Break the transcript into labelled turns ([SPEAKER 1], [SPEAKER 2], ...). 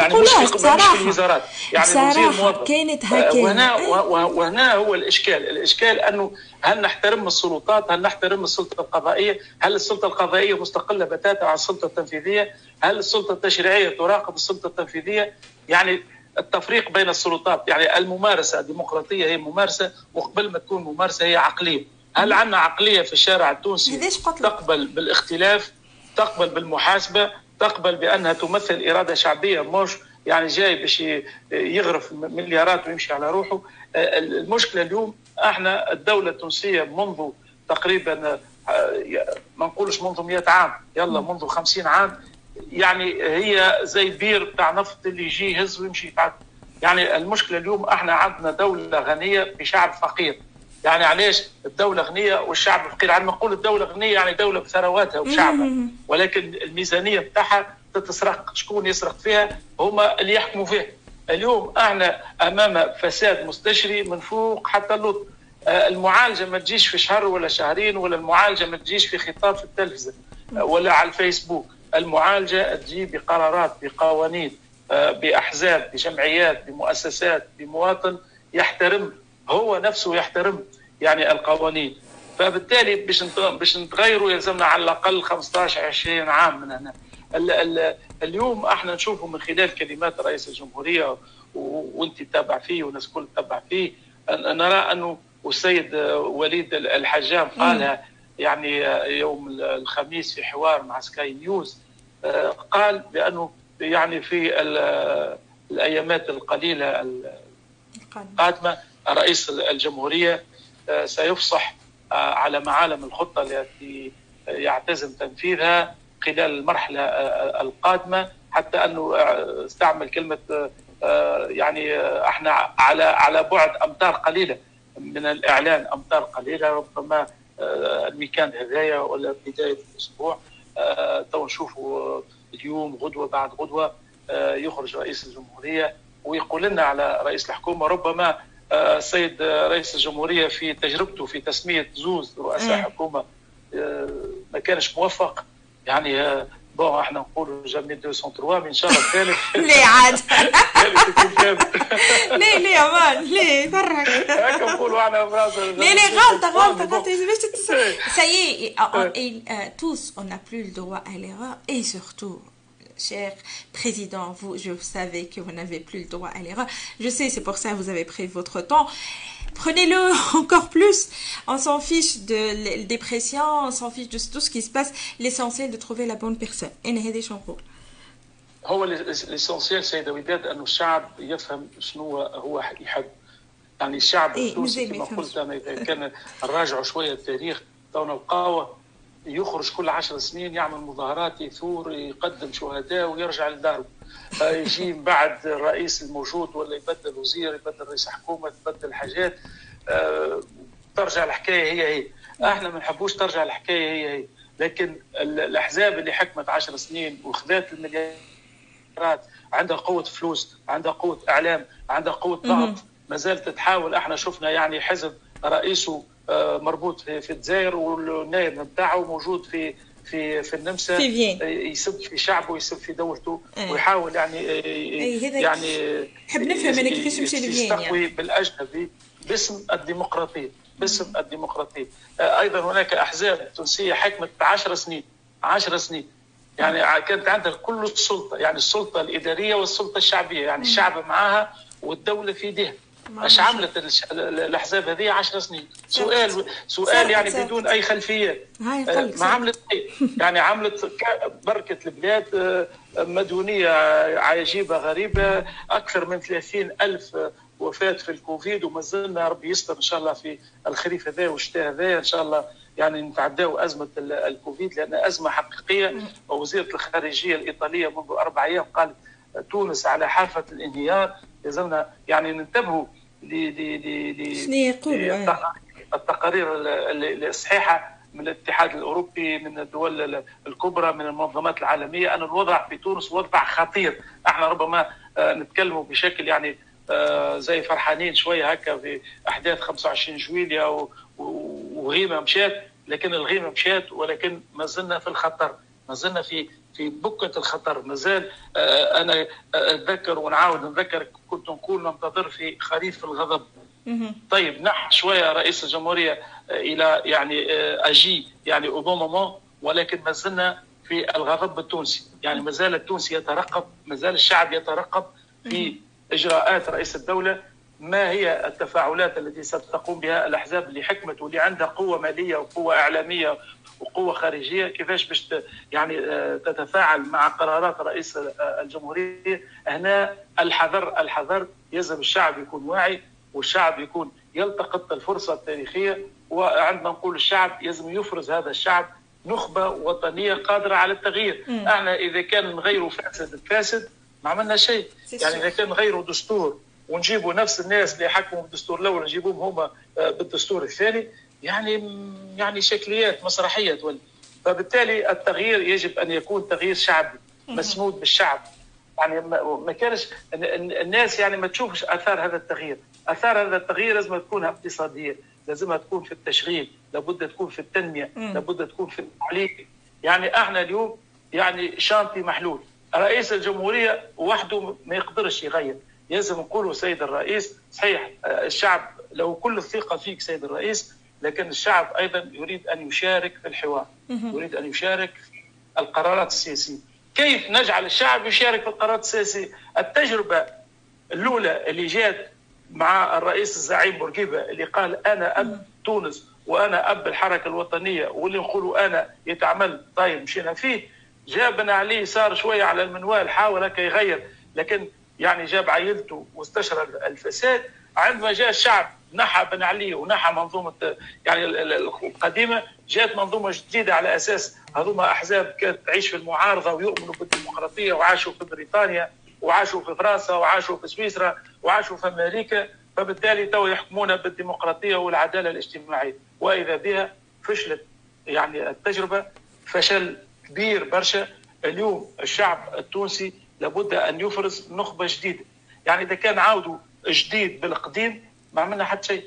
[SPEAKER 1] يعني مش في مش في الوزارات. يعني موظف.
[SPEAKER 2] كانت هكا
[SPEAKER 1] وهنا وهنا هو الإشكال. الإشكال أنه هل نحترم السلطات؟ هل نحترم السلطة القضائية؟ هل السلطة القضائية مستقلة بتاتا عن السلطة التنفيذية؟ هل السلطة التشريعية تراقب السلطة التنفيذية؟ يعني التفريق بين السلطات يعني الممارسة الديمقراطية هي ممارسة وقبل ما تكون ممارسة هي عقلية. هل عندنا عقلية في الشارع التونسي تقبل بالاختلاف تقبل بالمحاسبة؟ تقبل بأنها تمثل إرادة شعبية. مش يعني جاي باش يغرف مليارات ويمشي على روحه. المشكلة اليوم إحنا الدولة التونسية منذ تقريبا ما نقولش منذ 100 عام. يلا منذ 50 عام. يعني هي زي بير بتاع نفط اللي يجي يهز ويمشي يتعدى. يعني المشكلة اليوم إحنا عندنا دولة غنية بشعب فقير. يعني علاش الدولة غنية والشعب فقير؟ عندما نقول الدولة غنية يعني دولة بثرواتها وشعبها. ولكن الميزانية بتاعها تتسرق. شكون يسرق فيها؟ هما اللي يحكموا فيها. اليوم إحنا امام فساد مستشري من فوق حتى اللطف المعالجة ما تجيش في شهر ولا شهرين ولا المعالجة ما تجيش في خطاب في التلفزة ولا على الفيسبوك. المعالجة تجي بقرارات بقوانين بأحزاب بجمعيات بمؤسسات بمواطن يحترم هو نفسه يحترم يعني القوانين. فبالتالي باش باش نتغيروا يلزمنا على الأقل 15 20 عام من هنا. ال ال اليوم إحنا نشوفه من خلال كلمات رئيس الجمهورية وانت تتابع فيه والناس الكل تتابع فيه. نرى أنه والسيد وليد الحجام قالها يعني يوم الخميس في حوار مع سكاي نيوز قال بأنه يعني في الأيامات القليلة القادمة رئيس الجمهورية سيفصح على معالم الخطة التي يعتزم تنفيذها خلال المرحلة القادمة حتى أنه استعمل كلمة يعني إحنا على على بعد أمتار قليلة. من الإعلان أمتار قليلة ربما ال week-end هذايا ولا بداية الأسبوع. تو نشوفوا اليوم غدوة بعد غدوة يخرج رئيس الجمهورية ويقول لنا على رئيس الحكومة ربما السيد رئيس الجمهورية في تجربته في تسمية زوز رؤساء حكومة ما كانش موفق. يعني بون إحنا نقولوا جامي 203 إن شاء الله الثالث.
[SPEAKER 2] ليه عاد؟ ليه ليه يا مان؟ ليه؟ فرحك
[SPEAKER 1] هكا نقولوا إحنا
[SPEAKER 2] ليه ليه؟ غلطة غلطة غلطة. ça y est. tous on n'a plus le droit à l'erreur. Et surtout cher président, vous, je savais que vous n'avez plus le droit à l'erreur. Je sais, c'est pour ça que vous avez pris votre temps. Prenez-le encore plus. On s'en fiche de des pressions, on s'en fiche de tout ce qui se passe. L'essentiel de trouver la bonne personne.
[SPEAKER 1] هو الاسونسيال سيدة وداد انه الشعب يفهم شنو هو يحب يعني الشعب التونسي كما قلت انا اذا كان نراجعوا شويه التاريخ تو نلقاوه يخرج كل عشر سنين يعمل مظاهرات يثور يقدم شهداء ويرجع لداره يجي من بعد الرئيس الموجود ولا يبدل وزير يبدل رئيس حكومة تبدل حاجات. ترجع الحكاية هي هي. إحنا ما نحبوش ترجع الحكاية هي هي. لكن الأحزاب اللي حكمت عشر سنين وخذات المليارات عندها قوة فلوس عندها قوة إعلام عندها قوة ضغط ما زالت تحاول إحنا شفنا يعني حزب رئيسه مربوط في, في الجزائر والنائب نتاعو موجود في في في النمسا.
[SPEAKER 2] في
[SPEAKER 1] يسب في شعبه ويسب في دولته أيه. ويحاول يعني يعني
[SPEAKER 2] نحب نفهم أنا كيفاش مشي
[SPEAKER 1] يستقوي يعني. بالأجنبي باسم الديمقراطية. باسم الديمقراطية. أيضا هناك أحزاب تونسية حكمت 10 سنين 10 سنين. يعني كانت عندها كل السلطة يعني السلطة الإدارية والسلطة الشعبية. يعني الشعب معاها والدولة في يديها إيش عملت الأحزاب هذه 10 سنين؟ سؤال سؤال يعني بدون أي خلفيات ما عملت يعني عملت بركة البلاد مديونيه عجيبة غريبة. أكثر من 30 ألف وفاة في الكوفيد وما زلنا ربي يستر إن شاء الله في الخريف هذا والشتاء هذا. إن شاء الله يعني نتعداو أزمة الكوفيد لأن أزمة حقيقية. ووزيرة الخارجية الإيطالية منذ أربع أيام قالت تونس على حافة الانهيار. لازمنا يعني ننتبهوا
[SPEAKER 2] شنو يقولوا؟
[SPEAKER 1] التقارير الصحيحه من الاتحاد الأوروبي من الدول الكبرى من المنظمات العالمية أن الوضع في تونس وضع خطير. إحنا ربما نتكلموا بشكل يعني زي فرحانين شوية هكا في أحداث 25 جويليا وغيمة مشات لكن الغيمة مشات ولكن ما زلنا في الخطر. ما زلنا في في بكة الخطر. ما زال آه، أنا أتذكر ونعاود نذكر كنت نقول ننتظر في خريف الغضب. طيب نح شوية رئيس الجمهورية آه، إلى يعني آه، أجي يعني أوباما ولكن ما زلنا في الغضب التونسي. يعني ما زال التونسي يترقب ما زال الشعب يترقب في إجراءات رئيس الدولة ما هي التفاعلات التي ستقوم بها الأحزاب اللي حكمت واللي عندها قوة مالية وقوة إعلامية وقوة خارجية؟ كيفاش باش يعني آه، تتفاعل مع قرارات رئيس آه، الجمهورية؟ هنا الحذر الحذر يلزم الشعب يكون واعي والشعب يكون يلتقط الفرصة التاريخية وعندما نقول الشعب يلزم يفرز هذا الشعب نخبة وطنية قادرة على التغيير. إحنا إذا كان نغيروا فاسد فاسد ما عملنا شيء. يعني إذا كان نغيروا دستور ونجيبوا نفس الناس اللي حكموا بالدستور الأول نجيبوهم هما آه، بالدستور الثاني. يعني يعني شكليات مسرحية تولي. فبالتالي التغيير يجب أن يكون تغيير شعبي مسنود بالشعب. يعني ما كانش الناس يعني ما تشوفش آثار هذا التغيير. آثار هذا التغيير لازم تكون اقتصادية لازمها تكون في التشغيل لابد تكون في التنمية لابد تكون في التعليم. يعني إحنا اليوم يعني شانتي محلول. رئيس الجمهورية وحده ما يقدرش يغير. لازم نقولوا سيد الرئيس. صحيح آه، الشعب له كل الثقة فيك سيد الرئيس لكن الشعب أيضا يريد أن يشارك في الحوار يريد أن يشارك في القرارات السياسية. كيف نجعل الشعب يشارك في القرارات السياسية؟ التجربة الأولى اللي جات مع الرئيس الزعيم بورقيبة اللي قال أنا أب تونس وأنا أب الحركة الوطنية واللي نقولوا أنا يتعمل. طيب مشينا فيه. جابنا عليه صار شوية على المنوال حاول هكا يغير لكن يعني جاب عائلته واستشرى الفساد عندما جاء الشعب نحى بن علي ونحى منظومة يعني القديمة جاءت منظومة جديدة على أساس هذوما أحزاب كانت تعيش في المعارضة ويؤمنوا بالديمقراطية وعاشوا في بريطانيا وعاشوا في فرنسا وعاشوا في سويسرا وعاشوا في أمريكا فبالتالي تو يحكمون بالديمقراطية والعدالة الاجتماعية. وإذا بها فشلت يعني التجربة فشل كبير برشا. اليوم الشعب التونسي لابد أن يفرز نخبة جديدة. يعني إذا كان عاودوا جديد بالقديم ما عملنا حتى شيء.